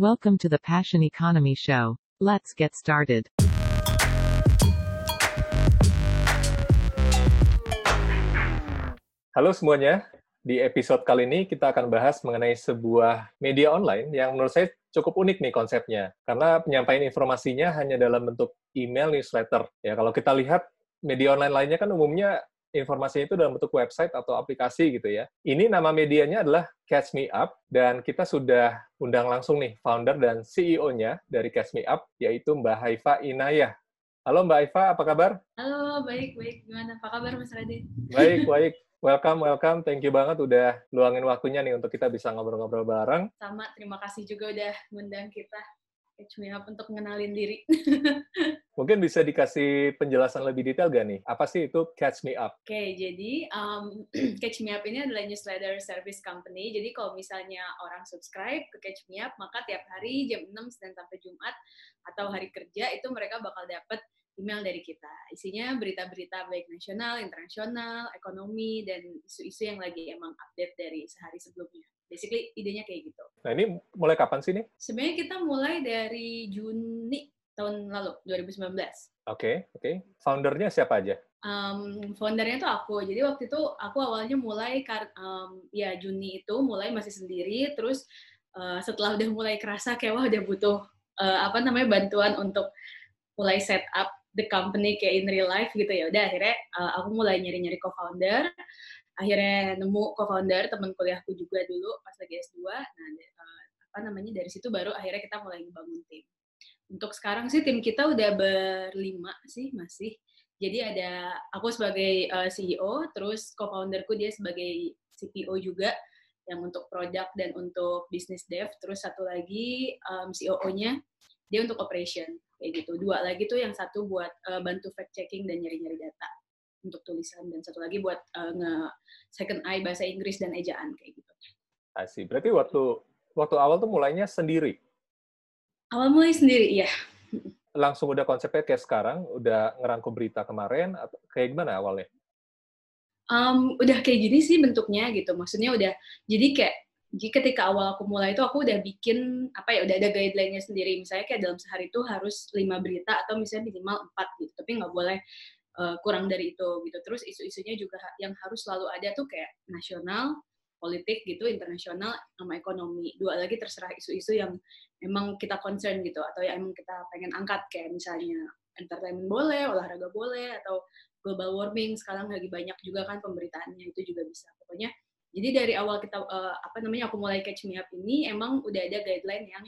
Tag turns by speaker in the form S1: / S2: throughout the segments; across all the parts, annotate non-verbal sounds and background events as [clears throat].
S1: Welcome to the Passion Economy Show. Let's get started.
S2: Halo semuanya, di episode kali ini kita akan bahas mengenai sebuah media online yang menurut saya cukup unik nih konsepnya. Karena penyampaian informasinya hanya dalam bentuk email newsletter. Ya, kalau kita lihat media online lainnya kan umumnya informasinya itu dalam bentuk website atau aplikasi gitu ya. Ini nama medianya adalah Catch Me Up dan kita sudah undang langsung nih founder dan CEO-nya dari Catch Me Up yaitu Mbak Haifa Inayah. Halo Mbak Haifa, apa kabar?
S3: Halo, baik, baik. Gimana? Apa kabar Mas Radit?
S2: Baik, [laughs] baik. Welcome, welcome. Thank you banget udah luangin waktunya nih untuk kita bisa ngobrol-ngobrol bareng.
S3: Sama, terima kasih juga udah ngundang kita Catch Me Up untuk ngenalin diri. [laughs]
S2: Mungkin bisa dikasih penjelasan lebih detail gak nih? Apa sih itu Catch Me Up?
S3: Oke, okay, jadi um, [clears throat] Catch Me Up ini adalah newsletter service company. Jadi kalau misalnya orang subscribe ke Catch Me Up, maka tiap hari jam 6 Senin sampai Jumat atau hari kerja itu mereka bakal dapat email dari kita. Isinya berita-berita baik nasional, internasional, ekonomi, dan isu-isu yang lagi emang update dari sehari sebelumnya. Basically, idenya kayak gitu.
S2: Nah, ini mulai kapan sih nih?
S3: Sebenarnya kita mulai dari Juni tahun lalu, 2019.
S2: Oke, okay, oke. Okay. Foundernya siapa aja?
S3: Um, foundernya tuh aku. Jadi waktu itu aku awalnya mulai, um, ya Juni itu mulai masih sendiri, terus uh, setelah udah mulai kerasa kayak wah udah butuh uh, apa namanya bantuan untuk mulai set up the company kayak in real life gitu ya. Udah akhirnya uh, aku mulai nyari-nyari co-founder. Akhirnya nemu co-founder teman kuliahku juga dulu pas lagi S2 nah uh, apa namanya dari situ baru akhirnya kita mulai ngebangun tim. Untuk sekarang sih tim kita udah berlima sih masih. Jadi ada aku sebagai uh, CEO terus co-founderku dia sebagai CPO juga yang untuk produk dan untuk business dev. Terus satu lagi um, COO-nya dia untuk operation kayak gitu dua lagi tuh yang satu buat uh, bantu fact checking dan nyari-nyari data untuk tulisan dan satu lagi buat uh, nge second eye bahasa Inggris dan ejaan kayak gitu.
S2: Asih. Berarti waktu waktu awal tuh mulainya sendiri.
S3: Awal mulai sendiri, iya.
S2: Langsung udah konsepnya kayak sekarang, udah ngerangkum berita kemarin, atau kayak gimana awalnya?
S3: Um, udah kayak gini sih bentuknya gitu. Maksudnya udah, jadi kayak jadi ketika awal aku mulai itu aku udah bikin apa ya udah ada guideline-nya sendiri. Misalnya kayak dalam sehari itu harus lima berita atau misalnya minimal empat gitu. Tapi nggak boleh uh, kurang dari itu gitu. Terus isu-isunya juga yang harus selalu ada tuh kayak nasional politik gitu internasional sama ekonomi. Dua lagi terserah isu-isu yang emang kita concern gitu atau yang emang kita pengen angkat. Kayak misalnya entertainment boleh olahraga boleh atau global warming. Sekarang lagi banyak juga kan pemberitaannya itu juga bisa. Pokoknya jadi dari awal kita uh, apa namanya aku mulai catch me up ini emang udah ada guideline yang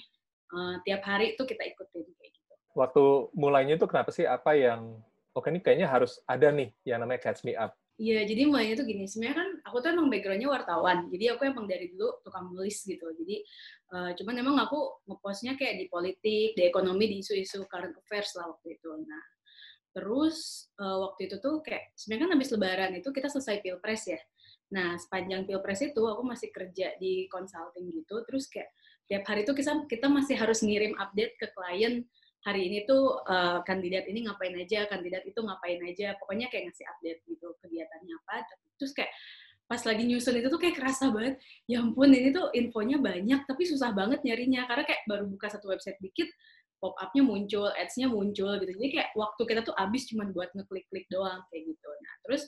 S3: uh, tiap hari itu kita ikutin kayak gitu.
S2: Waktu mulainya itu kenapa sih apa yang oke ini kayaknya harus ada nih yang namanya catch me up.
S3: Iya, jadi mulainya tuh gini. Sebenarnya kan aku tuh emang backgroundnya wartawan. Jadi aku emang dari dulu tukang nulis gitu. Jadi uh, cuman emang aku ngepostnya kayak di politik, di ekonomi, di isu-isu current affairs lah waktu itu. Nah, terus uh, waktu itu tuh kayak sebenarnya kan habis lebaran itu kita selesai pilpres ya. Nah, sepanjang pilpres itu aku masih kerja di consulting gitu, terus kayak tiap hari itu kita kita masih harus ngirim update ke klien hari ini tuh uh, kandidat ini ngapain aja, kandidat itu ngapain aja, pokoknya kayak ngasih update gitu kegiatannya apa. Terus kayak pas lagi nyusun itu tuh kayak kerasa banget, ya ampun ini tuh infonya banyak tapi susah banget nyarinya karena kayak baru buka satu website dikit pop up-nya muncul, ads-nya muncul gitu. Jadi kayak waktu kita tuh habis cuma buat ngeklik-klik doang kayak gitu. Nah, terus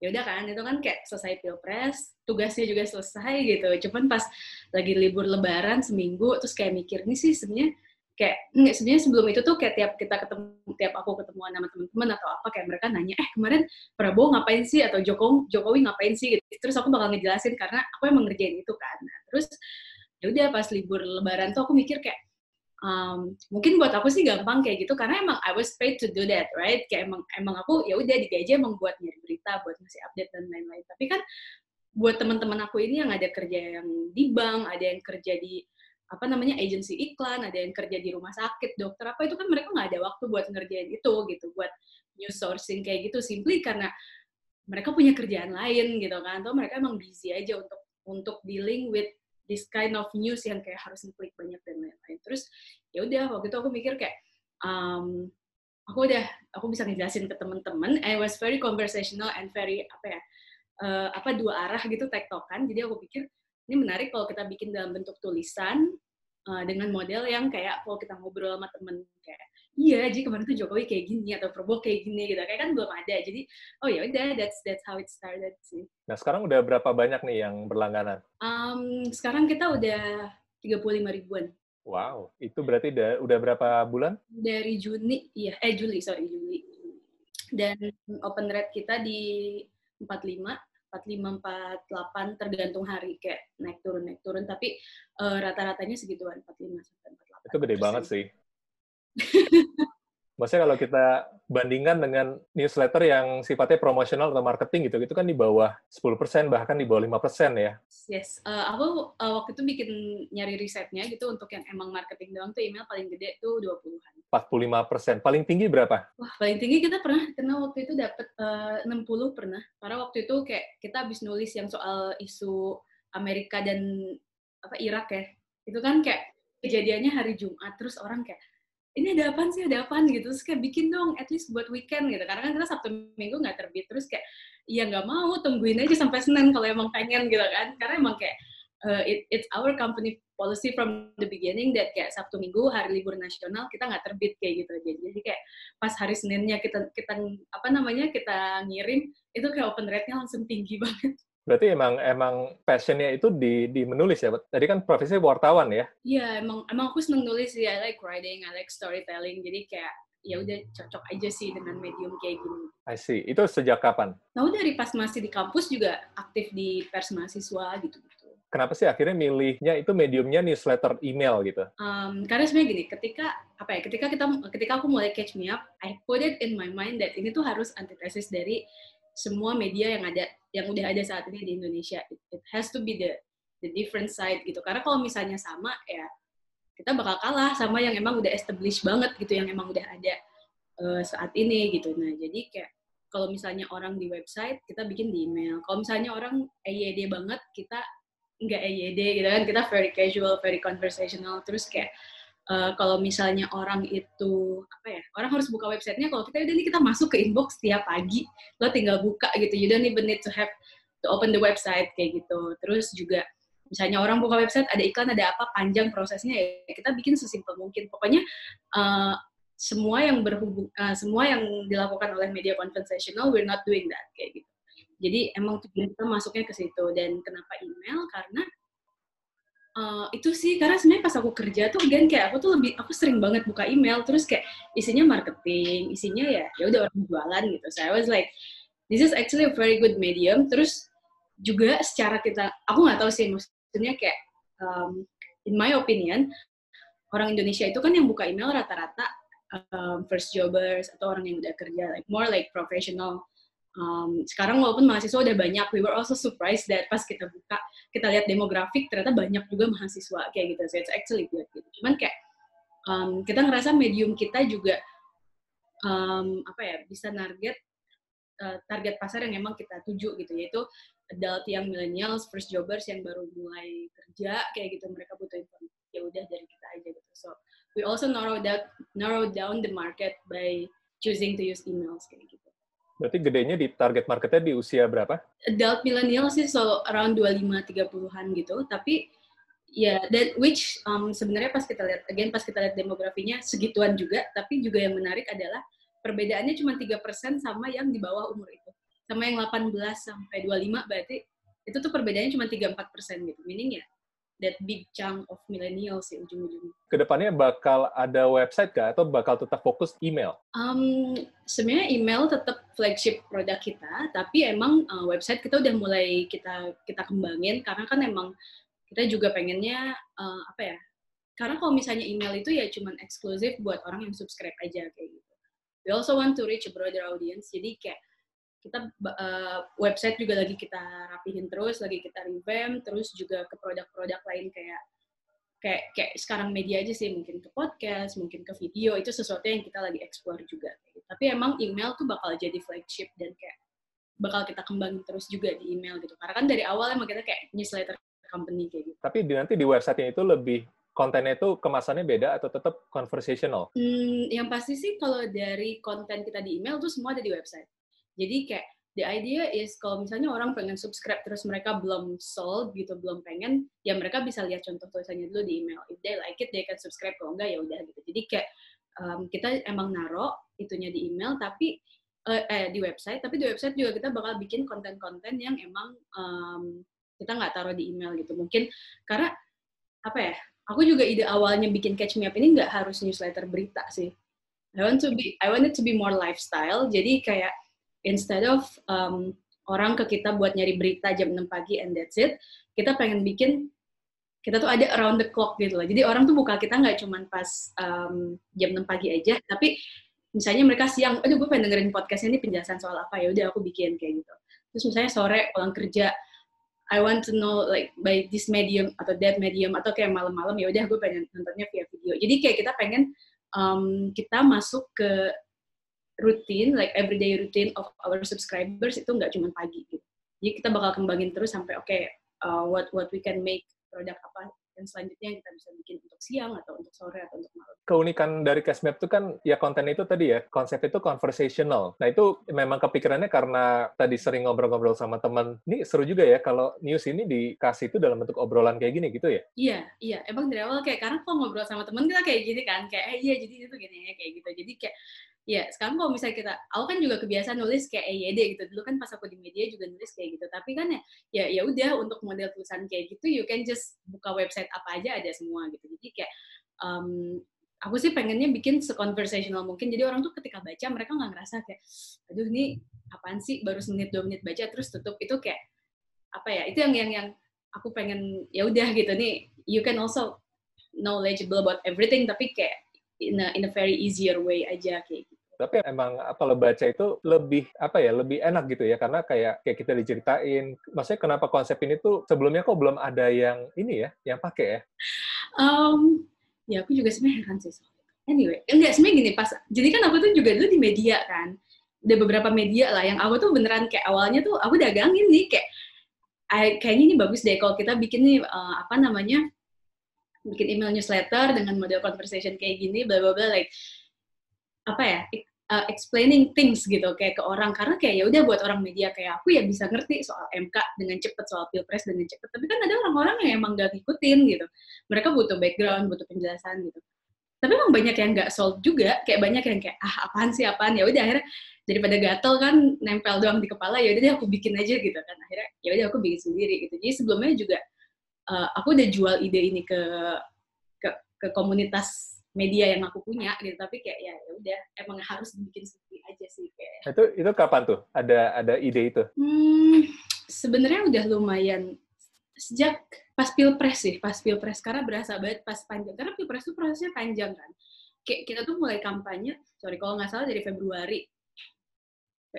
S3: ya udah kan itu kan kayak selesai pilpres tugasnya juga selesai gitu. Cuman pas lagi libur lebaran seminggu terus kayak mikir nih sih sebenarnya kayak nggak sebenarnya sebelum itu tuh kayak tiap kita ketemu tiap aku ketemuan sama teman-teman atau apa kayak mereka nanya eh kemarin Prabowo ngapain sih? Atau Jokowi Jokowi ngapain sih? Gitu. Terus aku bakal ngejelasin karena aku emang ngerjain itu kan. Nah, terus ya udah pas libur lebaran tuh aku mikir kayak um, mungkin buat aku sih gampang kayak gitu karena emang I was paid to do that right? Kayak emang emang aku ya udah digaji emang buat nyari berita buat ngasih update dan lain-lain. Tapi kan buat teman-teman aku ini yang ada kerja yang di bank ada yang kerja di apa namanya agensi iklan ada yang kerja di rumah sakit dokter apa itu kan mereka nggak ada waktu buat ngerjain itu gitu buat news sourcing kayak gitu. Simply karena mereka punya kerjaan lain gitu kan. Atau mereka emang busy aja untuk untuk dealing with this kind of news yang kayak harus ngeklik banyak dan lain-lain. Terus ya udah waktu itu aku mikir kayak um, aku udah aku bisa ngejelasin ke teman-teman. I was very conversational and very apa ya uh, apa dua arah gitu tektokan. Jadi aku pikir ini menarik kalau kita bikin dalam bentuk tulisan uh, dengan model yang kayak kalau kita ngobrol sama temen kayak iya jadi kemarin tuh Jokowi kayak gini atau Prabowo kayak gini gitu. Kayak kan belum ada. Jadi oh ya udah that's that's how it started sih.
S2: Nah sekarang udah berapa banyak nih yang berlangganan?
S3: Um, sekarang kita udah 35 ribuan.
S2: Wow itu berarti udah, udah berapa bulan?
S3: Dari Juni iya eh Juli sorry Juli. Dan open rate kita di 45 45 48 tergantung hari kayak naik turun naik turun. Tapi uh, rata-ratanya segituan 45 sampai 48
S2: itu gede banget sih [laughs] Maksudnya kalau kita bandingkan dengan newsletter yang sifatnya promosional atau marketing gitu, itu kan di bawah 10%, bahkan di bawah 5% ya.
S3: Yes, uh, aku uh, waktu itu bikin nyari risetnya gitu untuk yang emang marketing doang tuh email paling gede tuh 20-an.
S2: 45%. Paling tinggi berapa?
S3: Wah, paling tinggi kita pernah kena waktu itu dapat uh, 60 pernah. Karena waktu itu kayak kita habis nulis yang soal isu Amerika dan apa Irak ya. Itu kan kayak kejadiannya hari Jumat terus orang kayak ini ada apa sih? Ada apa gitu. Terus kayak bikin dong at least buat weekend gitu. Karena kan kita sabtu minggu nggak terbit. Terus kayak ya nggak mau tungguin aja sampai senin kalau emang pengen gitu kan. Karena emang kayak uh, it, it's our company policy from the beginning that kayak sabtu minggu hari libur nasional kita nggak terbit kayak gitu. Aja jadi kayak pas hari seninnya kita kita apa namanya kita ngirim itu kayak open rate-nya langsung tinggi [laughs] banget
S2: Berarti emang emang passionnya itu di di menulis ya. Tadi kan profesi wartawan ya?
S3: Iya, emang emang aku seneng nulis sih. I like writing, I like storytelling. Jadi kayak ya udah cocok aja sih dengan medium kayak gini.
S2: I see. Itu sejak kapan?
S3: Tahu dari pas masih di kampus juga aktif di pers mahasiswa gitu-gitu.
S2: Kenapa sih akhirnya milihnya itu mediumnya newsletter email gitu?
S3: Um, karena sebenarnya gini, ketika apa ya, ketika kita ketika aku mulai catch me up, I put it in my mind that ini tuh harus antitesis dari semua media yang ada yang udah ada saat ini di Indonesia. It, has to be the the different side gitu. Karena kalau misalnya sama ya kita bakal kalah sama yang emang udah established banget gitu yang emang udah ada uh, saat ini gitu. Nah jadi kayak kalau misalnya orang di website kita bikin di email. Kalau misalnya orang EYD banget kita nggak EYD gitu kan. Kita very casual very conversational. Terus kayak uh, kalau misalnya orang itu apa ya orang harus buka websitenya kalau kita udah nih kita masuk ke inbox tiap pagi lo tinggal buka gitu you don't even need to have to open the website kayak gitu. Terus juga misalnya orang buka website ada iklan ada apa panjang prosesnya ya kita bikin sesimpel mungkin. Pokoknya uh, semua yang berhubung uh, semua yang dilakukan oleh media conversational we're not doing that kayak gitu. Jadi emang kita masuknya ke situ. Dan kenapa email? Karena uh, itu sih karena sebenarnya pas aku kerja tuh again kayak aku tuh lebih aku sering banget buka email terus kayak isinya marketing isinya ya ya udah orang jualan gitu. So I was like this is actually a very good medium. Terus juga secara kita aku nggak tahu sih maksudnya kayak um, in my opinion orang Indonesia itu kan yang buka email rata-rata um, first jobbers atau orang yang udah kerja like more like professional um, sekarang walaupun mahasiswa udah banyak, we were also surprised that pas kita buka, kita lihat demografik, ternyata banyak juga mahasiswa kayak gitu. So it's actually good gitu. Cuman kayak um, kita ngerasa medium kita juga um, apa ya bisa target uh, target pasar yang emang kita tuju gitu, yaitu adult yang millennials, first jobbers yang baru mulai kerja kayak gitu. Mereka butuh informasi ya udah dari kita aja gitu. So we also narrow down narrow down the market by choosing to use emails kayak gitu.
S2: Berarti gedenya di target marketnya di usia berapa?
S3: Adult millennial sih so around 25-30-an gitu, tapi ya yeah, that which um, sebenarnya pas kita lihat again pas kita lihat demografinya segituan juga, tapi juga yang menarik adalah perbedaannya cuma 3% sama yang di bawah umur itu. Sama yang 18 sampai 25 berarti itu tuh perbedaannya cuma 3-4% gitu. Meaning ya that big chunk of millennials sih ujung-ujungnya.
S2: Ke depannya bakal ada website kah atau bakal tetap fokus email?
S3: Um, sebenarnya email tetap flagship produk kita, tapi emang uh, website kita udah mulai kita kita kembangin karena kan emang kita juga pengennya uh, apa ya? Karena kalau misalnya email itu ya cuman eksklusif buat orang yang subscribe aja kayak gitu. We also want to reach a broader audience, jadi kayak kita uh, website juga lagi kita rapihin terus, lagi kita revamp, terus juga ke produk-produk lain kayak kayak kayak sekarang media aja sih mungkin ke podcast, mungkin ke video itu sesuatu yang kita lagi explore juga. Tapi emang email tuh bakal jadi flagship dan kayak bakal kita kembangin terus juga di email gitu. Karena kan dari awal emang kita kayak newsletter company kayak gitu.
S2: Tapi di, nanti di website itu lebih kontennya itu kemasannya beda atau tetap conversational?
S3: Hmm, yang pasti sih kalau dari konten kita di email tuh semua ada di website. Jadi kayak the idea is kalau misalnya orang pengen subscribe terus mereka belum sold gitu belum pengen ya mereka bisa lihat contoh tulisannya dulu di email. If they like it they can subscribe. Kalau enggak ya udah gitu. Jadi kayak um, kita emang naro itunya di email tapi uh, eh di website. Tapi di website juga kita bakal bikin konten-konten yang emang um, kita nggak taruh di email gitu. Mungkin karena apa ya aku juga ide awalnya bikin catch me up ini nggak harus newsletter berita sih. I want to be I want it to be more lifestyle. Jadi kayak instead of um, orang ke kita buat nyari berita jam 6 pagi and that's it, kita pengen bikin kita tuh ada around the clock gitu loh. Jadi orang tuh buka kita nggak cuma pas um, jam 6 pagi aja, tapi misalnya mereka siang, aduh gue pengen dengerin podcastnya ini penjelasan soal apa ya udah aku bikin kayak gitu. Terus misalnya sore pulang kerja, I want to know like by this medium atau that medium atau kayak malam-malam ya udah gue pengen nontonnya via video. Jadi kayak kita pengen um, kita masuk ke rutin, like everyday routine of our subscribers itu nggak cuma pagi gitu. Jadi kita bakal kembangin terus sampai oke okay, uh, what what we can make produk apa dan selanjutnya yang kita bisa bikin untuk siang atau untuk sore atau untuk malam.
S2: Keunikan dari Cashmap itu kan ya konten itu tadi ya, konsep itu conversational. Nah itu memang kepikirannya karena tadi sering ngobrol-ngobrol sama teman. Ini seru juga ya kalau news ini dikasih itu dalam bentuk obrolan kayak gini gitu ya?
S3: Iya, iya. Emang dari awal kayak karena kalau ngobrol sama teman kita kayak gini kan, kayak eh iya jadi itu gini ya kayak gitu. Jadi kayak ya sekarang kalau misalnya kita aku kan juga kebiasaan nulis kayak EYD gitu dulu kan pas aku di media juga nulis kayak gitu tapi kan ya ya ya udah untuk model tulisan kayak gitu you can just buka website apa aja ada semua gitu. Jadi kayak um, aku sih pengennya bikin seconversational mungkin. Jadi orang tuh ketika baca mereka nggak ngerasa kayak aduh ini apaan sih? Baru semenit dua menit baca terus tutup. Itu kayak apa ya itu yang yang yang aku pengen ya udah gitu nih you can also knowledgeable about everything tapi kayak in a, in a very easier way aja kayak gitu.
S2: Tapi emang apa lo baca itu lebih apa ya lebih enak gitu ya karena kayak kayak kita diceritain. Maksudnya kenapa konsep ini tuh sebelumnya kok belum ada yang ini ya yang pakai ya?
S3: Um, ya aku juga sebenarnya heran sih. Anyway, enggak sebenarnya gini pas. Jadi kan aku tuh juga dulu di media kan. Ada beberapa media lah yang aku tuh beneran kayak awalnya tuh aku dagangin nih kayak kayaknya ini bagus deh kalau kita bikin nih uh, apa namanya bikin email newsletter dengan model conversation kayak gini, bla bla bla like apa ya uh, explaining things gitu kayak ke orang. Karena kayak ya udah buat orang media kayak aku ya bisa ngerti soal MK dengan cepet soal pilpres dengan cepet. Tapi kan ada orang-orang yang emang gak ngikutin gitu. Mereka butuh background butuh penjelasan gitu. Tapi emang banyak yang nggak solve juga kayak banyak yang kayak ah apaan sih apaan? Ya udah akhirnya daripada gatel kan nempel doang di kepala ya udah deh aku bikin aja gitu kan. Akhirnya ya udah aku bikin sendiri gitu. Jadi sebelumnya juga uh, aku udah jual ide ini ke ke, ke komunitas media yang aku punya gitu tapi kayak ya, ya udah emang harus dibikin sendiri aja sih kayak.
S2: Itu itu kapan tuh? Ada ada ide itu?
S3: Hmm, sebenarnya udah lumayan sejak pas pilpres sih pas pilpres karena berasa banget pas panjang karena pilpres itu prosesnya panjang kan. Kayak kita tuh mulai kampanye sorry kalau nggak salah dari Februari.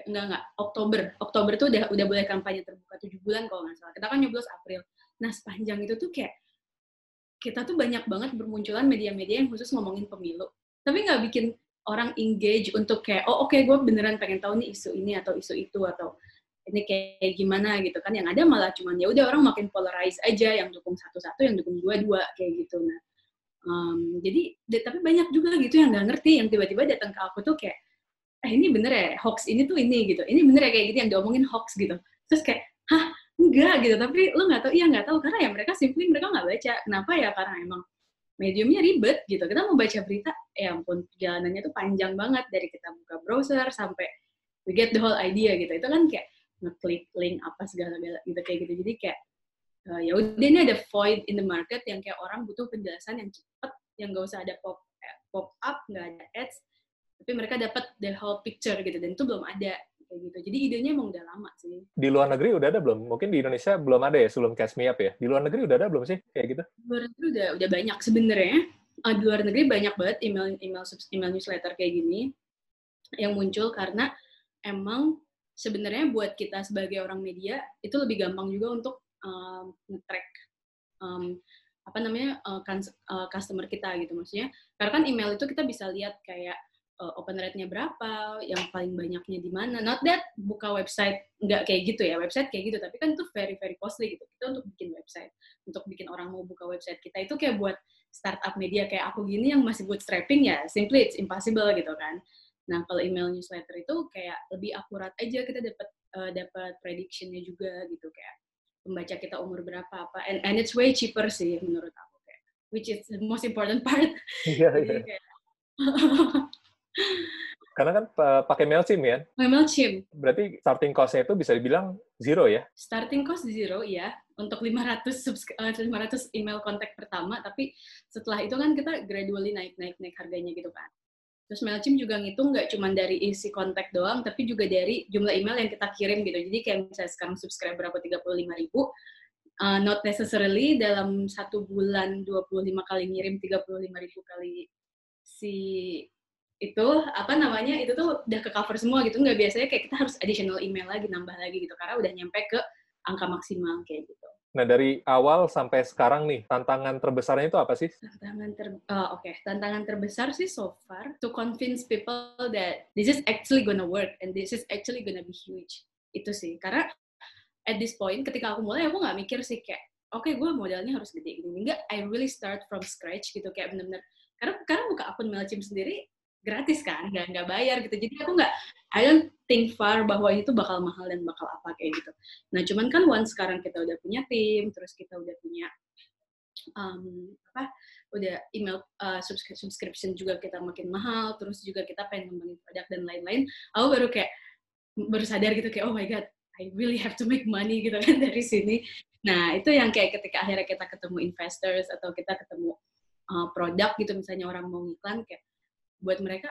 S3: Enggak enggak Oktober. Oktober tuh udah udah boleh kampanye terbuka tujuh bulan kalau nggak salah. Kita kan nyoblos April. Nah, sepanjang itu tuh kayak kita tuh banyak banget bermunculan media-media yang khusus ngomongin pemilu. Tapi nggak bikin orang engage untuk kayak, oh oke okay, gue beneran pengen tahu nih isu ini atau isu itu atau ini kayak gimana gitu kan. Yang ada malah cuman ya udah orang makin polarize aja, yang dukung satu-satu, yang dukung dua-dua kayak gitu. Nah, um, jadi tapi banyak juga gitu yang nggak ngerti, yang tiba-tiba datang ke aku tuh kayak, eh ini bener ya hoax ini tuh ini gitu, ini bener ya kayak gitu yang diomongin hoax gitu. Terus kayak, hah enggak gitu. Tapi lo nggak tahu iya nggak tahu. Karena ya mereka simply mereka nggak baca. Kenapa ya? Karena emang mediumnya ribet gitu. Kita mau baca berita ya ampun perjalanannya tuh panjang banget. Dari kita buka browser sampai we get the whole idea gitu. Itu kan kayak ngeklik link apa segala segala gitu kayak gitu. Jadi kayak uh, ya udah ini ada void in the market yang kayak orang butuh penjelasan yang cepet yang gak usah ada pop eh, pop up nggak ada ads. Tapi mereka dapat the whole picture gitu dan itu belum ada kayak gitu. Jadi idenya emang udah lama sih.
S2: Di luar negeri udah ada belum? Mungkin di Indonesia belum ada ya sebelum Catch Me Up ya. Di luar negeri udah ada belum sih kayak gitu?
S3: Di luar negeri udah udah banyak sebenarnya. Uh, di luar negeri banyak banget email email email newsletter kayak gini yang muncul karena emang sebenarnya buat kita sebagai orang media itu lebih gampang juga untuk um, nge-track um, apa namanya uh, customer kita gitu maksudnya karena kan email itu kita bisa lihat kayak uh, open rate-nya berapa, yang paling banyaknya di mana. Not that buka website nggak kayak gitu ya, website kayak gitu, tapi kan itu very very costly gitu. Kita untuk bikin website, untuk bikin orang mau buka website kita itu kayak buat startup media kayak aku gini yang masih bootstrapping ya, simply it's impossible gitu kan. Nah kalau email newsletter itu kayak lebih akurat aja kita dapat uh, dapat predictionnya juga gitu kayak pembaca kita umur berapa apa and and it's way cheaper sih menurut aku kayak which is the most important part.
S2: Iya, [laughs] iya. [laughs] Karena kan pakai MailChimp ya?
S3: Pakai MailChimp.
S2: Berarti starting cost-nya itu bisa dibilang zero ya?
S3: Starting cost zero, ya. Untuk 500, 500 email kontak pertama, tapi setelah itu kan kita gradually naik-naik-naik harganya gitu kan. Terus MailChimp juga ngitung nggak cuma dari isi kontak doang, tapi juga dari jumlah email yang kita kirim gitu. Jadi kayak misalnya sekarang subscriber aku 35 ribu, uh, not necessarily dalam satu bulan 25 kali ngirim 35 ribu kali si itu apa namanya itu tuh udah ke cover semua gitu nggak biasanya kayak kita harus additional email lagi nambah lagi gitu karena udah nyampe ke angka maksimal kayak gitu.
S2: Nah dari awal sampai sekarang nih tantangan terbesarnya itu apa sih?
S3: Tantangan ter uh, oke okay. tantangan terbesar sih so far to convince people that this is actually gonna work and this is actually gonna be huge itu sih karena at this point ketika aku mulai aku nggak mikir sih kayak oke okay, gue modalnya harus gede gini enggak I really start from scratch gitu kayak bener-bener karena karena buka akun Mailchimp sendiri gratis kan nggak nggak bayar gitu. Jadi aku nggak I don't think far bahwa itu bakal mahal dan bakal apa kayak gitu. Nah cuman kan once sekarang kita udah punya tim terus kita udah punya um, apa udah email uh, subscription juga kita makin mahal terus juga kita pengen ngembangin produk dan lain-lain aku baru kayak baru sadar gitu kayak oh my god I really have to make money gitu kan [laughs] dari sini. Nah itu yang kayak ketika akhirnya kita ketemu investors atau kita ketemu uh, produk gitu misalnya orang mau ngiklan kayak buat mereka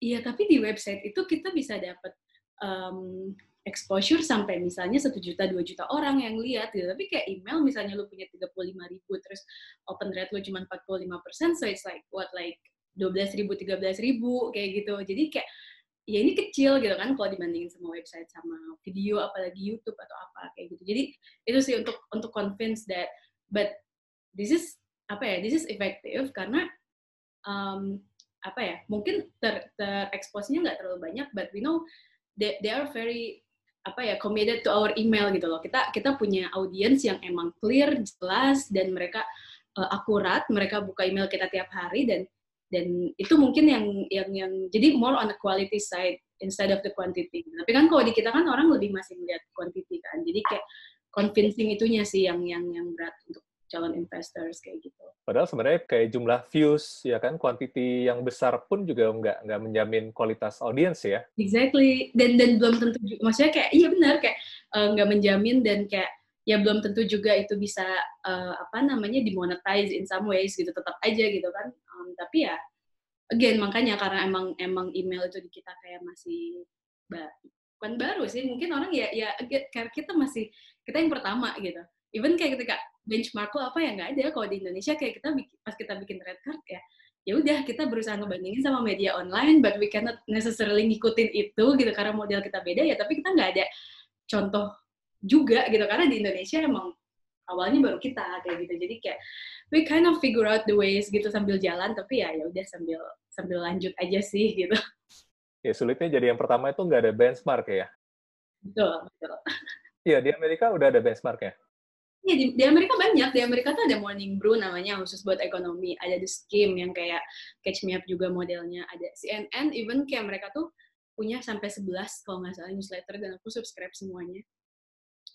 S3: iya tapi di website itu kita bisa dapat um, exposure sampai misalnya satu juta dua juta orang yang lihat gitu. Tapi kayak email misalnya lu punya 35 ribu terus open rate lu cuma 45 persen so it's like what like 12 ribu 13 ribu kayak gitu. Jadi kayak ya ini kecil gitu kan kalau dibandingin sama website sama video apalagi YouTube atau apa kayak gitu. Jadi itu sih untuk untuk convince that but this is apa ya this is effective karena um, apa ya mungkin ter tereksposnya nggak terlalu banyak but we know they, they are very apa ya committed to our email gitu loh. Kita kita punya audience yang emang clear jelas dan mereka uh, akurat mereka buka email kita tiap hari dan dan itu mungkin yang yang yang jadi more on the quality side instead of the quantity. Tapi kan kalau di kita kan orang lebih masih melihat quantity kan. Jadi kayak convincing itunya sih yang yang yang berat untuk calon investors kayak gitu.
S2: Padahal sebenarnya kayak jumlah views ya kan, quantity yang besar pun juga nggak nggak menjamin kualitas audience ya.
S3: Exactly. Dan dan belum tentu maksudnya kayak iya benar kayak uh, nggak menjamin dan kayak ya belum tentu juga itu bisa uh, apa namanya dimonetize in some ways gitu tetap aja gitu kan. Um, tapi ya again makanya karena emang emang email itu di kita kayak masih bukan baru sih mungkin orang ya ya kita masih kita yang pertama gitu even kayak ketika benchmark lo apa ya nggak ada. Kalau di Indonesia kayak kita pas kita bikin red card ya ya udah kita berusaha ngebandingin sama media online but we cannot necessarily ngikutin itu gitu karena model kita beda ya tapi kita nggak ada contoh juga gitu karena di Indonesia emang awalnya baru kita kayak gitu. Jadi kayak we kind of figure out the ways gitu sambil jalan tapi ya ya udah sambil sambil lanjut aja sih gitu.
S2: Ya sulitnya jadi yang pertama itu nggak ada benchmark ya?
S3: Betul betul.
S2: Iya di Amerika udah ada benchmark ya
S3: Iya di, di Amerika banyak. Di Amerika tuh ada Morning Brew namanya khusus buat ekonomi. Ada The Scheme yang kayak Catch Me Up juga modelnya. Ada CNN, even kayak mereka tuh punya sampai 11 kalau nggak salah newsletter dan aku subscribe semuanya.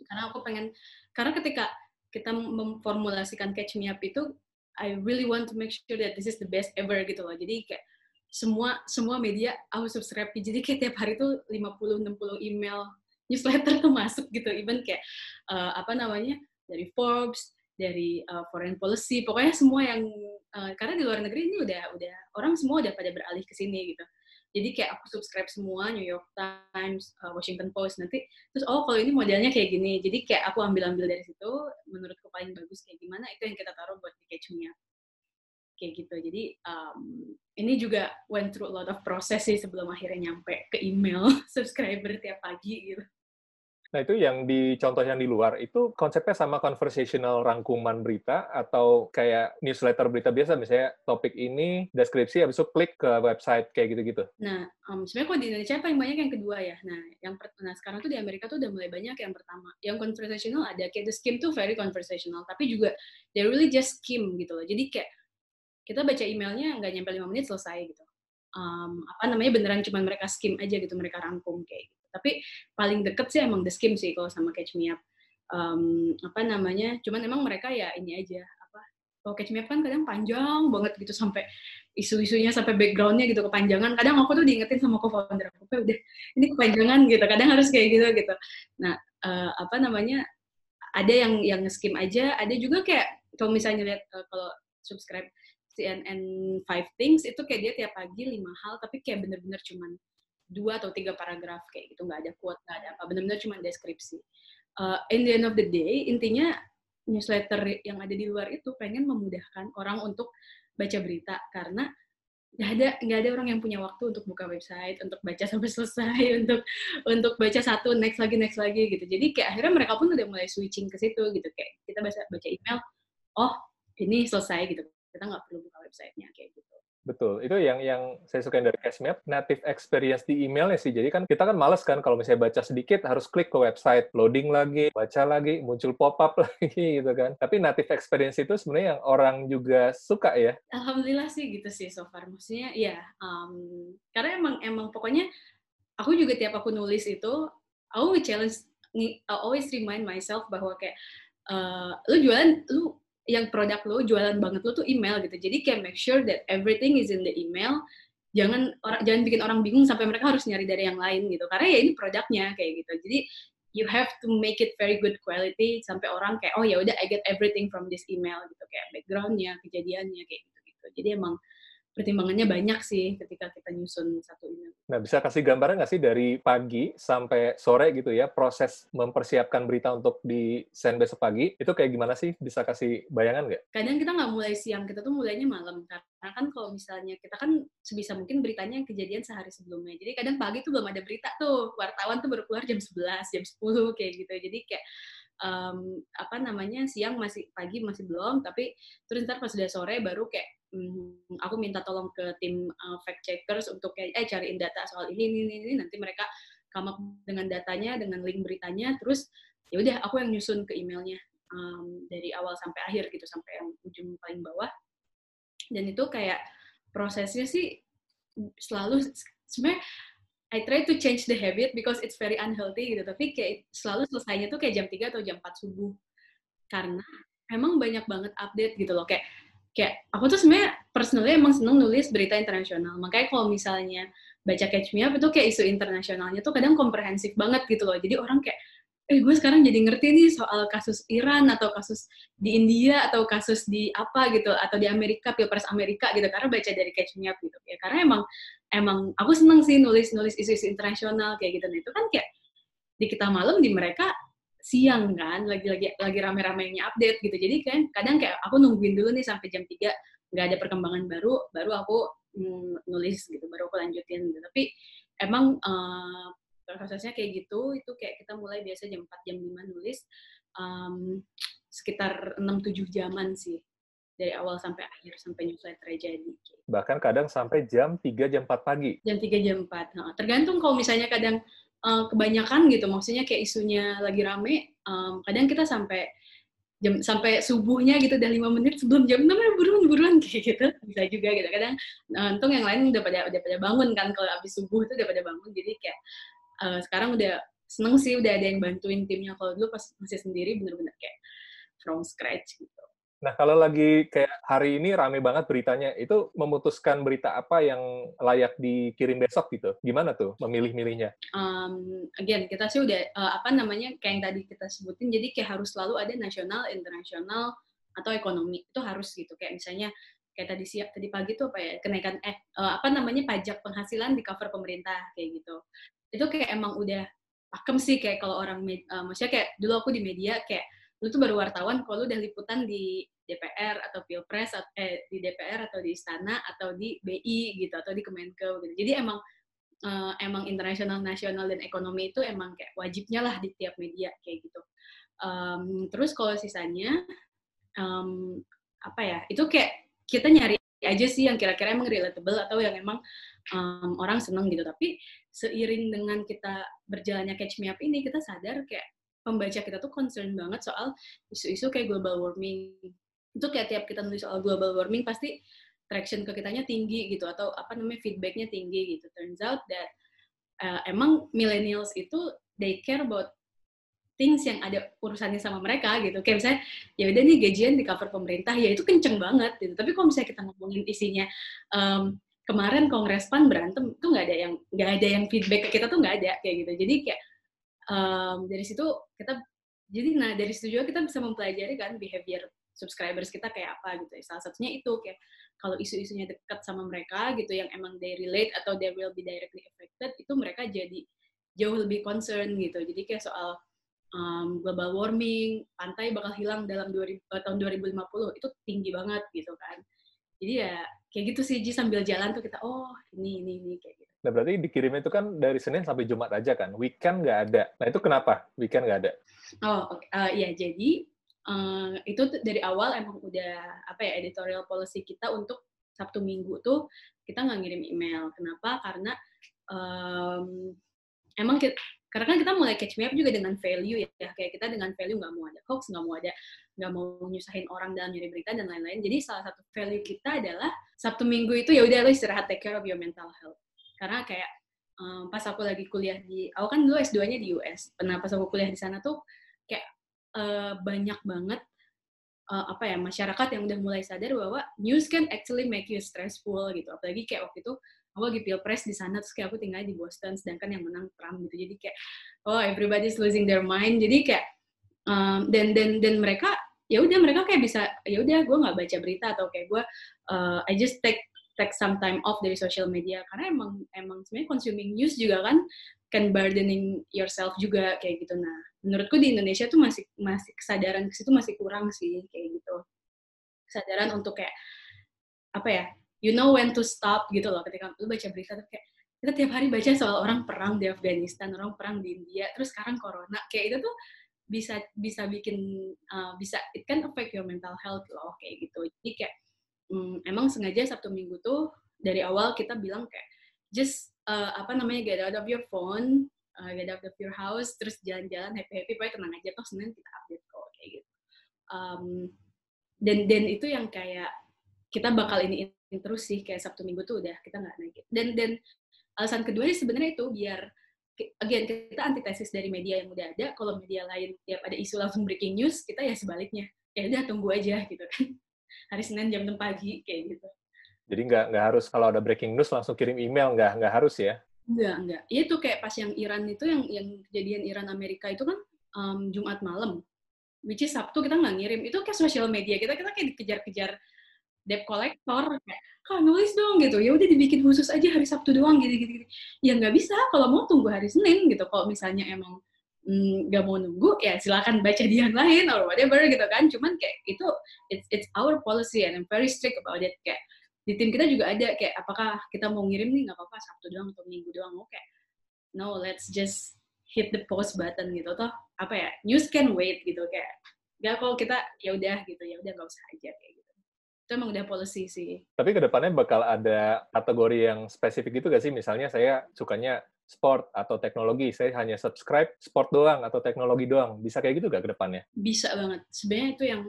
S3: Karena aku pengen, karena ketika kita memformulasikan Catch Me Up itu, I really want to make sure that this is the best ever gitu loh. Jadi kayak semua semua media aku subscribe. Jadi kayak tiap hari tuh 50-60 email newsletter tuh masuk gitu. Even kayak uh, apa namanya dari Forbes, dari uh, foreign policy, pokoknya semua yang uh, karena di luar negeri ini udah udah orang semua udah pada beralih ke sini gitu. Jadi kayak aku subscribe semua New York Times, uh, Washington Post nanti terus oh kalau ini modelnya kayak gini. Jadi kayak aku ambil-ambil dari situ menurutku paling bagus kayak gimana itu yang kita taruh buat di Kayak gitu. Jadi um, ini juga went through a lot of process sih sebelum akhirnya nyampe ke email [laughs] subscriber tiap pagi gitu.
S2: Nah, itu yang di contoh yang di luar, itu konsepnya sama conversational rangkuman berita atau kayak newsletter berita biasa, misalnya topik ini, deskripsi, habis itu klik ke website, kayak gitu-gitu?
S3: Nah, um, sebenarnya kalau di Indonesia paling banyak yang kedua ya. Nah, yang nah sekarang tuh di Amerika tuh udah mulai banyak yang pertama. Yang conversational ada, kayak The Skim tuh very conversational, tapi juga they really just skim gitu loh. Jadi kayak kita baca emailnya nggak nyampe lima menit selesai gitu. Um, apa namanya beneran cuma mereka skim aja gitu, mereka rangkum kayak gitu Tapi paling deket sih emang The Skim sih kalau sama Catch Me Up. Um, apa namanya? Cuman emang mereka ya ini aja apa? Kalau Catch Me Up kan kadang panjang banget gitu sampai isu-isunya sampai backgroundnya gitu kepanjangan. Kadang aku tuh diingetin sama co-founder aku, udah ini kepanjangan gitu. Kadang harus kayak gitu gitu. Nah uh, apa namanya? Ada yang yang skim aja, ada juga kayak kalau misalnya lihat uh, kalau subscribe CNN Five Things itu kayak dia tiap pagi lima hal tapi kayak bener-bener cuman dua atau tiga paragraf kayak gitu nggak ada quote nggak ada apa bener-bener cuma deskripsi. Uh, in the end of the day intinya newsletter yang ada di luar itu pengen memudahkan orang untuk baca berita karena nggak ada nggak ada orang yang punya waktu untuk buka website untuk baca sampai selesai [laughs] untuk untuk baca satu next lagi next lagi gitu. Jadi kayak akhirnya mereka pun udah mulai switching ke situ gitu kayak kita baca baca email oh ini selesai gitu. Kita nggak perlu buka websitenya kayak gitu
S2: Betul, itu yang yang saya suka dari CashMap, native experience di emailnya sih. Jadi kan kita kan males kan kalau misalnya baca sedikit harus klik ke website, loading lagi, baca lagi, muncul pop-up [laughs] lagi gitu kan. Tapi native experience itu sebenarnya yang orang juga suka ya.
S3: Alhamdulillah sih gitu sih so far. Maksudnya ya, um, karena emang emang pokoknya aku juga tiap aku nulis itu, aku challenge, I always remind myself bahwa kayak uh, lu jualan, lu yang produk lo jualan banget lo tuh email gitu. Jadi kayak make sure that everything is in the email. Jangan orang jangan bikin orang bingung sampai mereka harus nyari dari yang lain gitu. Karena ya ini produknya kayak gitu. Jadi you have to make it very good quality sampai orang kayak oh ya udah I get everything from this email gitu. Kayak backgroundnya kejadiannya kayak gitu gitu jadi emang pertimbangannya banyak sih ketika kita nyusun satu email.
S2: Nah, bisa kasih gambaran nggak sih dari pagi sampai sore gitu ya, proses mempersiapkan berita untuk di send besok pagi, itu kayak gimana sih? Bisa kasih bayangan nggak?
S3: Kadang kita nggak mulai siang, kita tuh mulainya malam. Karena kan kalau misalnya kita kan sebisa mungkin beritanya yang kejadian sehari sebelumnya. Jadi kadang pagi tuh belum ada berita tuh, wartawan tuh baru keluar jam 11, jam 10 kayak gitu. Jadi kayak um, apa namanya siang masih pagi masih belum tapi terus ntar pas sudah sore baru kayak hmm, aku minta tolong ke tim uh, fact checkers untuk kayak eh cariin data soal ini ini ini nanti mereka up dengan datanya dengan link beritanya terus ya udah aku yang nyusun ke emailnya um, dari awal sampai akhir gitu sampai yang ujung paling bawah. Dan itu kayak prosesnya sih selalu sebenarnya I try to change the habit because it's very unhealthy gitu tapi kayak selalu selesainya tuh kayak jam 3 atau jam 4 subuh. Karena emang banyak banget update gitu loh kayak kayak aku tuh sebenarnya personally emang seneng nulis berita internasional. Makanya kalau misalnya baca Catch Me Up itu kayak isu internasionalnya tuh kadang komprehensif banget gitu loh. Jadi orang kayak, eh gue sekarang jadi ngerti nih soal kasus Iran atau kasus di India atau kasus di apa gitu atau di Amerika Pilpres Amerika gitu karena baca dari Catch Me Up gitu ya. Karena emang emang aku seneng sih nulis nulis isu-isu internasional kayak gitu. Nah itu kan kayak di kita malam di mereka siang kan lagi lagi lagi rame-ramenya update gitu jadi kan kadang kayak aku nungguin dulu nih sampai jam 3 nggak ada perkembangan baru baru aku mm, nulis gitu baru aku lanjutin gitu tapi emang uh, prosesnya kayak gitu itu kayak kita mulai biasa jam 4 jam 5 nulis um, sekitar 6-7 jaman sih dari awal sampai akhir sampai newsletter jadi.
S2: Bahkan kadang sampai jam 3 jam 4 pagi.
S3: Jam 3 jam 4. Nah, tergantung kalau misalnya kadang uh, kebanyakan gitu maksudnya kayak isunya lagi rame um, kadang kita sampai jam sampai subuhnya gitu udah lima menit sebelum jam enam buruan buruan [laughs] kayak gitu. Bisa juga gitu. Kadang uh, untung yang lain udah pada udah pada bangun kan kalau habis subuh itu udah pada bangun. Jadi kayak uh, sekarang udah seneng sih udah ada yang bantuin timnya. Kalau dulu pas masih sendiri bener-bener kayak from scratch gitu
S2: Nah, kalau lagi kayak hari ini rame banget beritanya, itu memutuskan berita apa yang layak dikirim besok gitu? Gimana tuh memilih-milihnya?
S3: Um, again, kita sih udah, uh, apa namanya, kayak yang tadi kita sebutin, jadi kayak harus selalu ada nasional, internasional, atau ekonomi. Itu harus gitu. Kayak misalnya, kayak tadi siap tadi pagi tuh apa ya, kenaikan, eh, uh, apa namanya, pajak penghasilan di cover pemerintah, kayak gitu. Itu kayak emang udah pakem sih, kayak kalau orang, uh, maksudnya kayak dulu aku di media, kayak lu tuh baru wartawan kalau lu udah liputan di DPR atau Pilpres eh di DPR atau di istana atau di BI gitu atau di Kemenke gitu. Jadi emang uh, emang internasional, nasional dan ekonomi itu emang kayak wajibnya lah di tiap media kayak gitu. Um, terus kalau sisanya um, apa ya? Itu kayak kita nyari aja sih yang kira-kira emang relatable atau yang emang um, orang seneng gitu. Tapi seiring dengan kita berjalannya Catch Me Up ini, kita sadar kayak pembaca kita tuh concern banget soal isu-isu kayak global warming. Itu kayak tiap kita nulis soal global warming pasti traction ke kitanya tinggi gitu atau apa namanya feedbacknya tinggi gitu. Turns out that uh, emang millennials itu they care about things yang ada urusannya sama mereka gitu. Kayak misalnya, ya udah nih gajian di cover pemerintah, ya itu kenceng banget gitu. Tapi kalau misalnya kita ngomongin isinya, um, kemarin kongres pan berantem tuh nggak ada yang nggak ada yang feedback ke kita tuh nggak ada kayak gitu. Jadi kayak um, dari situ kita jadi nah dari situ juga kita bisa mempelajari kan behavior subscribers kita kayak apa gitu. Salah satunya itu kayak kalau isu-isunya dekat sama mereka gitu yang emang they relate atau they will be directly affected itu mereka jadi jauh lebih concern gitu. Jadi kayak soal um, global warming, pantai bakal hilang dalam 2000, uh, tahun 2050 itu tinggi banget gitu kan. Jadi ya kayak gitu sih Ji sambil jalan tuh kita oh ini ini ini kayak.
S2: Nah berarti dikirimnya itu kan dari Senin sampai Jumat aja kan, weekend nggak ada. Nah itu kenapa weekend nggak ada?
S3: Oh okay. uh, ya jadi uh, itu dari awal emang udah apa ya editorial policy kita untuk Sabtu Minggu tuh kita nggak ngirim email. Kenapa? Karena um, emang kita, karena kan kita mulai catch me up juga dengan value ya kayak kita dengan value nggak mau ada hoax nggak mau ada nggak mau nyusahin orang dalam nyari berita dan lain-lain jadi salah satu value kita adalah sabtu minggu itu ya udah lo istirahat take care of your mental health karena kayak um, pas aku lagi kuliah di aku kan dulu S2-nya di US pernah pas aku kuliah di sana tuh kayak uh, banyak banget uh, apa ya masyarakat yang udah mulai sadar bahwa news can actually make you stressful gitu. Apalagi kayak waktu itu aku lagi pilpres di sana terus kayak aku tinggal di Boston sedangkan yang menang Trump gitu. Jadi kayak oh everybody's losing their mind. Jadi kayak um, dan dan dan mereka ya udah mereka kayak bisa ya udah gue nggak baca berita atau kayak gue uh, I just take take some time off dari social media. Karena emang emang sebenarnya consuming news juga kan can burdening yourself juga kayak gitu. Nah menurutku di Indonesia tuh masih masih kesadaran ke situ masih kurang sih kayak gitu. Kesadaran untuk kayak apa ya you know when to stop gitu loh. Ketika lu baca berita tuh kayak kita tiap hari baca soal orang perang di Afghanistan, orang perang di India, terus sekarang corona, kayak itu tuh bisa bisa bikin uh, bisa it can affect your mental health loh kayak gitu. Jadi kayak um, emang sengaja Sabtu Minggu tuh dari awal kita bilang kayak just uh, apa namanya get out of your phone, uh, get out of your house, terus jalan-jalan happy happy, pokoknya tenang aja toh Senin kita update kok kayak gitu. Um, dan dan itu yang kayak kita bakal ini terus sih kayak Sabtu Minggu tuh udah kita nggak naik. Dan dan alasan kedua sebenarnya itu biar again kita antitesis dari media yang udah ada kalau media lain tiap ada isu langsung breaking news kita ya sebaliknya. Ya udah tunggu aja gitu kan hari Senin jam 6 pagi kayak gitu
S2: jadi nggak nggak harus kalau ada breaking news langsung kirim email nggak nggak harus ya
S3: Enggak, enggak. Iya tuh kayak pas yang Iran itu yang yang kejadian Iran Amerika itu kan um, Jumat malam. Which is Sabtu kita nggak ngirim. Itu kayak sosial media kita kita kayak dikejar-kejar debt collector kayak kak nulis dong gitu ya udah dibikin khusus aja hari Sabtu doang gitu gitu, gitu. ya nggak bisa kalau mau tunggu hari Senin gitu kalau misalnya emang nggak mm, mau nunggu ya silakan baca di yang lain or whatever gitu kan cuman kayak itu it's it's our policy and I'm very strict about it kayak di tim kita juga ada kayak apakah kita mau ngirim nih nggak apa-apa Sabtu doang atau Minggu doang oke okay. no let's just hit the post button gitu toh apa ya news can wait gitu kayak nggak kalau kita ya udah gitu ya udah nggak usah aja kayak gitu itu emang udah policy sih.
S2: Tapi ke depannya bakal ada kategori yang spesifik gitu gak sih? Misalnya saya sukanya sport atau teknologi, saya hanya subscribe sport doang atau teknologi doang. Bisa kayak gitu gak ke depannya?
S3: Bisa banget. Sebenarnya itu yang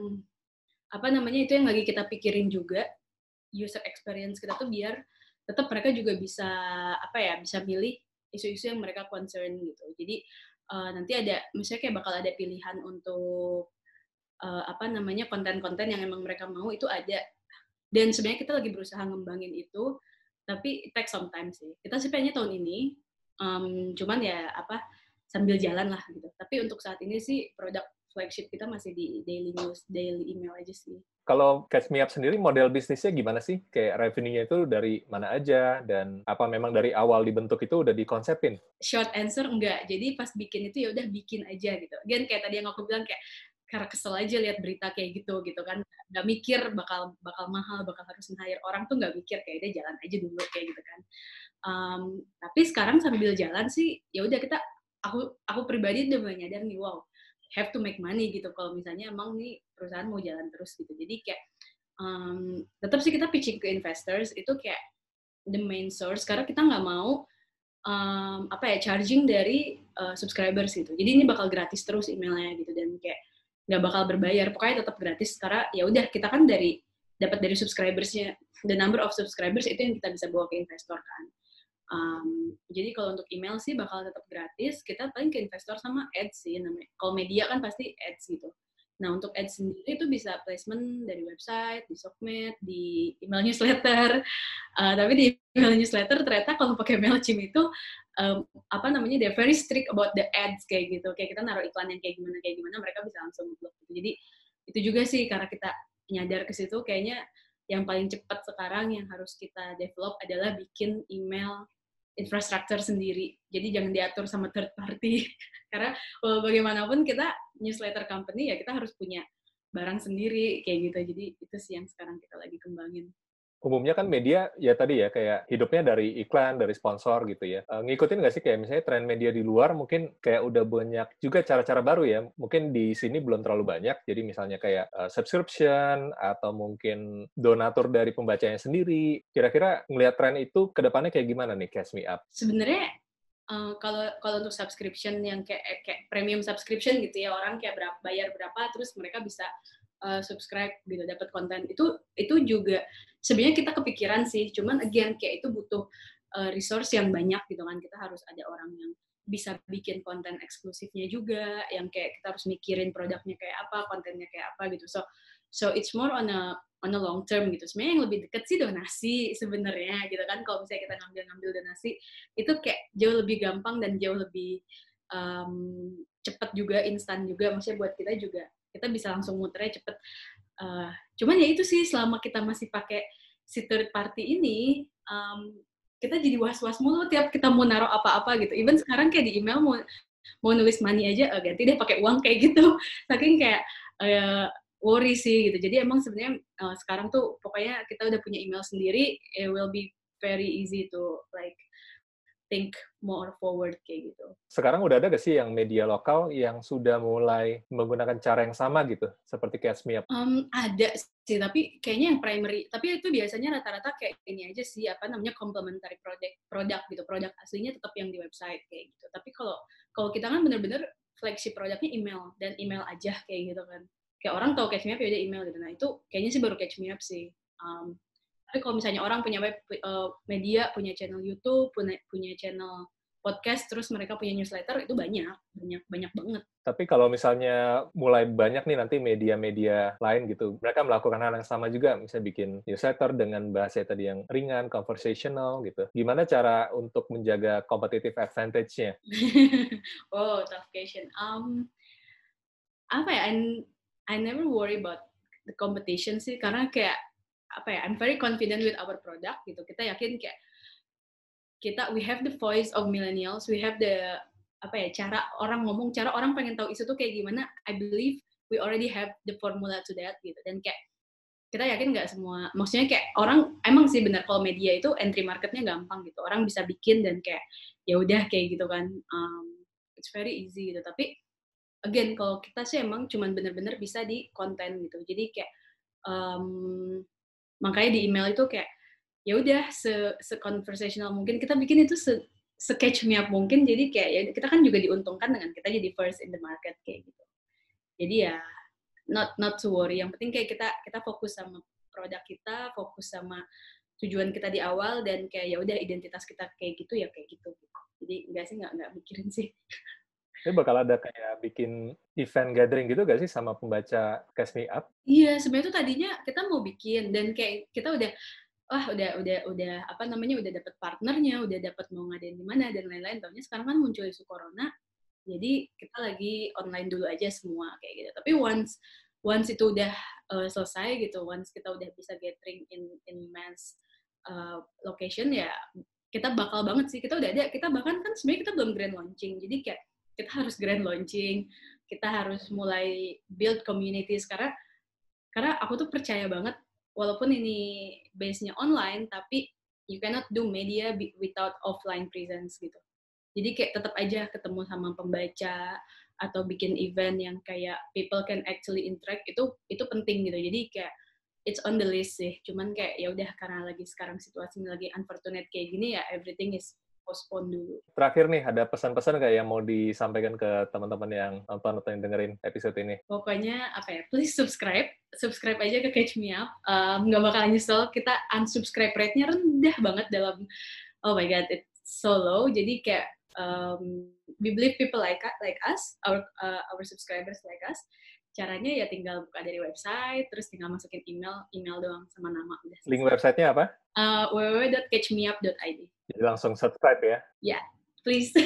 S3: apa namanya itu yang lagi kita pikirin juga user experience kita tuh biar tetap mereka juga bisa apa ya bisa milih isu-isu yang mereka concern gitu. Jadi uh, nanti ada misalnya kayak bakal ada pilihan untuk uh, apa namanya konten-konten yang emang mereka mau itu ada dan sebenarnya kita lagi berusaha ngembangin itu tapi it takes some time sih kita sih pengennya tahun ini um, cuman ya apa sambil jalan lah gitu tapi untuk saat ini sih produk flagship kita masih di daily news, daily email aja sih.
S2: Kalau Catch Me Up sendiri model bisnisnya gimana sih? Kayak revenue-nya itu dari mana aja dan apa memang dari awal dibentuk itu udah dikonsepin?
S3: Short answer enggak. Jadi pas bikin itu ya udah bikin aja gitu. Again kayak tadi yang aku bilang kayak karena kesel aja lihat berita kayak gitu gitu kan nggak mikir bakal bakal mahal bakal harus hire orang tuh nggak mikir kayak dia jalan aja dulu kayak gitu kan um, tapi sekarang sambil jalan sih ya udah kita aku aku pribadi udah mulai nyadar nih wow have to make money gitu. Kalau misalnya emang nih perusahaan mau jalan terus gitu. Jadi kayak um, tetap sih kita pitching ke investors itu kayak the main source. Karena kita nggak mau um, apa ya charging dari uh, subscribers gitu. Jadi ini bakal gratis terus emailnya gitu. Dan kayak nggak bakal berbayar. Pokoknya tetap gratis. Karena ya udah kita kan dari dapat dari subscribersnya. The number of subscribers itu yang kita bisa bawa ke investor kan Um, jadi kalau untuk email sih bakal tetap gratis. Kita paling ke investor sama ads sih namanya. Kalau media kan pasti ads gitu. Nah untuk ads sendiri itu bisa placement dari website, di Sokmed, di email newsletter. Uh, [laughs] tapi di email newsletter ternyata kalau pakai Mailchimp itu um, apa namanya they're very strict about the ads kayak gitu. Kayak kita naruh iklan yang kayak gimana kayak gimana mereka bisa langsung blok gitu. Jadi itu juga sih karena kita nyadar ke situ kayaknya yang paling cepat sekarang yang harus kita develop adalah bikin email infrastruktur sendiri. Jadi jangan diatur sama third party. [laughs] Karena bagaimanapun kita newsletter company ya kita harus punya barang sendiri kayak gitu. Jadi itu sih yang sekarang kita lagi kembangin
S2: umumnya kan media ya tadi ya kayak hidupnya dari iklan, dari sponsor gitu ya. E, ngikutin nggak sih kayak misalnya tren media di luar mungkin kayak udah banyak juga cara-cara baru ya. Mungkin di sini belum terlalu banyak. Jadi misalnya kayak uh, subscription atau mungkin donatur dari pembacanya sendiri. Kira-kira ngelihat tren itu ke depannya kayak gimana nih Cash Me Up?
S3: Sebenarnya Uh, kalau kalau untuk subscription yang kayak kayak premium subscription gitu ya orang kayak berapa bayar berapa terus mereka bisa uh, subscribe gitu dapat konten. Itu itu juga sebenarnya kita kepikiran sih. Cuman again kayak itu butuh uh, resource yang banyak gitu kan. Kita harus ada orang yang bisa bikin konten eksklusifnya juga yang kayak kita harus mikirin produknya kayak apa kontennya kayak apa gitu. So so it's more on a on a long term gitu. Sebenarnya yang lebih deket sih donasi sebenarnya gitu kan. Kalau misalnya kita ngambil-ngambil donasi itu kayak jauh lebih gampang dan jauh lebih um, cepat juga instan juga. Maksudnya buat kita juga kita bisa langsung muternya cepet. Uh, cuman ya itu sih selama kita masih pakai si third party ini um, kita jadi was-was mulu tiap kita mau naruh apa-apa gitu. Even sekarang kayak di email mau mau nulis money aja uh, ganti deh pakai uang kayak gitu. [laughs] Saking kayak uh, worry sih gitu. Jadi emang sebenarnya uh, sekarang tuh pokoknya kita udah punya email sendiri it will be very easy to like think more forward kayak gitu.
S2: Sekarang udah ada gak sih yang media lokal yang sudah mulai menggunakan cara yang sama gitu, seperti Catch Me Up?
S3: Um, ada sih, tapi kayaknya yang primary, tapi itu biasanya rata-rata kayak ini aja sih, apa namanya complementary product, produk gitu, produk aslinya tetap yang di website kayak gitu. Tapi kalau kalau kita kan bener-bener flagship produknya email dan email aja kayak gitu kan. Kayak orang tahu Catch Me Up ya udah email gitu. Nah itu kayaknya sih baru Catch Me Up sih. Um, tapi kalau misalnya orang punya web uh, media, punya channel YouTube, punya punya channel podcast, terus mereka punya newsletter, itu banyak, banyak banyak banget.
S2: Tapi kalau misalnya mulai banyak nih nanti media-media lain gitu, mereka melakukan hal yang sama juga, misalnya bikin newsletter dengan bahasa tadi yang ringan, conversational gitu. Gimana cara untuk menjaga competitive advantage-nya? [laughs]
S3: oh, tough question. Um, apa ya? I, I never worry about the competition sih, karena kayak apa ya I'm very confident with our product gitu. Kita yakin kayak kita we have the voice of millennials we have the apa ya cara orang ngomong cara orang pengen tahu isu tuh kayak gimana I believe we already have the formula to that gitu. Dan kayak kita yakin nggak semua maksudnya kayak orang emang sih benar kalau media itu entry marketnya gampang gitu. Orang bisa bikin dan kayak ya udah kayak gitu kan. Um, it's very easy gitu. Tapi again kalau kita sih emang cuman bener-bener bisa di konten gitu. Jadi kayak um, makanya di email itu kayak ya udah se, se conversational mungkin. Kita bikin itu se, se catch me up mungkin jadi kayak ya kita kan juga diuntungkan dengan kita jadi first in the market kayak gitu. Jadi ya not not to worry. Yang penting kayak kita kita fokus sama produk kita fokus sama tujuan kita di awal dan kayak ya udah identitas kita kayak gitu ya kayak gitu. Jadi enggak sih nggak nggak mikirin sih [laughs]
S2: Ini bakal ada kayak bikin event gathering gitu gak sih sama pembaca Cash Me Up?
S3: Iya, sebenarnya tuh tadinya kita mau bikin dan kayak kita udah wah udah udah udah apa namanya udah dapet partnernya, udah dapet mau ngadain di mana dan lain-lain. Tahunya sekarang kan muncul isu corona, jadi kita lagi online dulu aja semua kayak gitu. Tapi once once itu udah uh, selesai gitu, once kita udah bisa gathering in in mass uh, location ya kita bakal banget sih kita udah ada kita bahkan kan sebenarnya kita belum grand launching jadi kayak kita harus grand launching, kita harus mulai build communities karena karena aku tuh percaya banget walaupun ini base-nya online tapi you cannot do media without offline presence gitu. Jadi kayak tetap aja ketemu sama pembaca atau bikin event yang kayak people can actually interact itu itu penting gitu. Jadi kayak it's on the list sih. Cuman kayak ya udah karena lagi sekarang situasinya lagi unfortunate kayak gini ya everything is postpone dulu.
S2: Terakhir nih, ada pesan-pesan kayak yang mau disampaikan ke teman-teman yang nonton atau yang dengerin episode ini?
S3: Pokoknya apa ya, please subscribe. Subscribe aja ke Catch Me Up. Um, nggak bakal nyesel, kita unsubscribe rate-nya rendah banget dalam, oh my god, it, solo. Jadi kayak um, we believe people like like us, our uh, our subscribers like us. Caranya ya tinggal buka dari website, terus tinggal masukin email, email doang sama nama udah.
S2: Link websitenya apa?
S3: Uh, www.catchmeup.id.
S2: Jadi langsung subscribe ya.
S3: Ya, yeah, please. [laughs]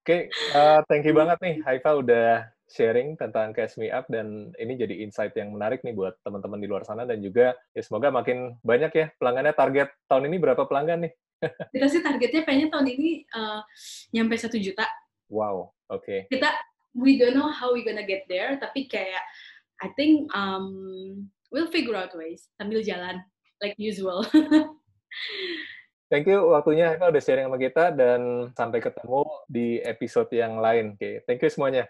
S2: Oke, okay, uh, thank you banget nih Haifa udah sharing tentang Catch Me Up dan ini jadi insight yang menarik nih buat teman-teman di luar sana dan juga ya semoga makin banyak ya pelanggannya target tahun ini berapa pelanggan nih? [laughs]
S3: Kita sih targetnya pengen tahun ini uh, nyampe satu juta.
S2: Wow, oke. Okay.
S3: Kita we don't know how we gonna get there, tapi kayak I think um, we'll figure out ways sambil jalan like usual. [laughs]
S2: Thank you waktunya Eka udah sharing sama kita dan sampai ketemu di episode yang lain. Oke, okay. thank you semuanya.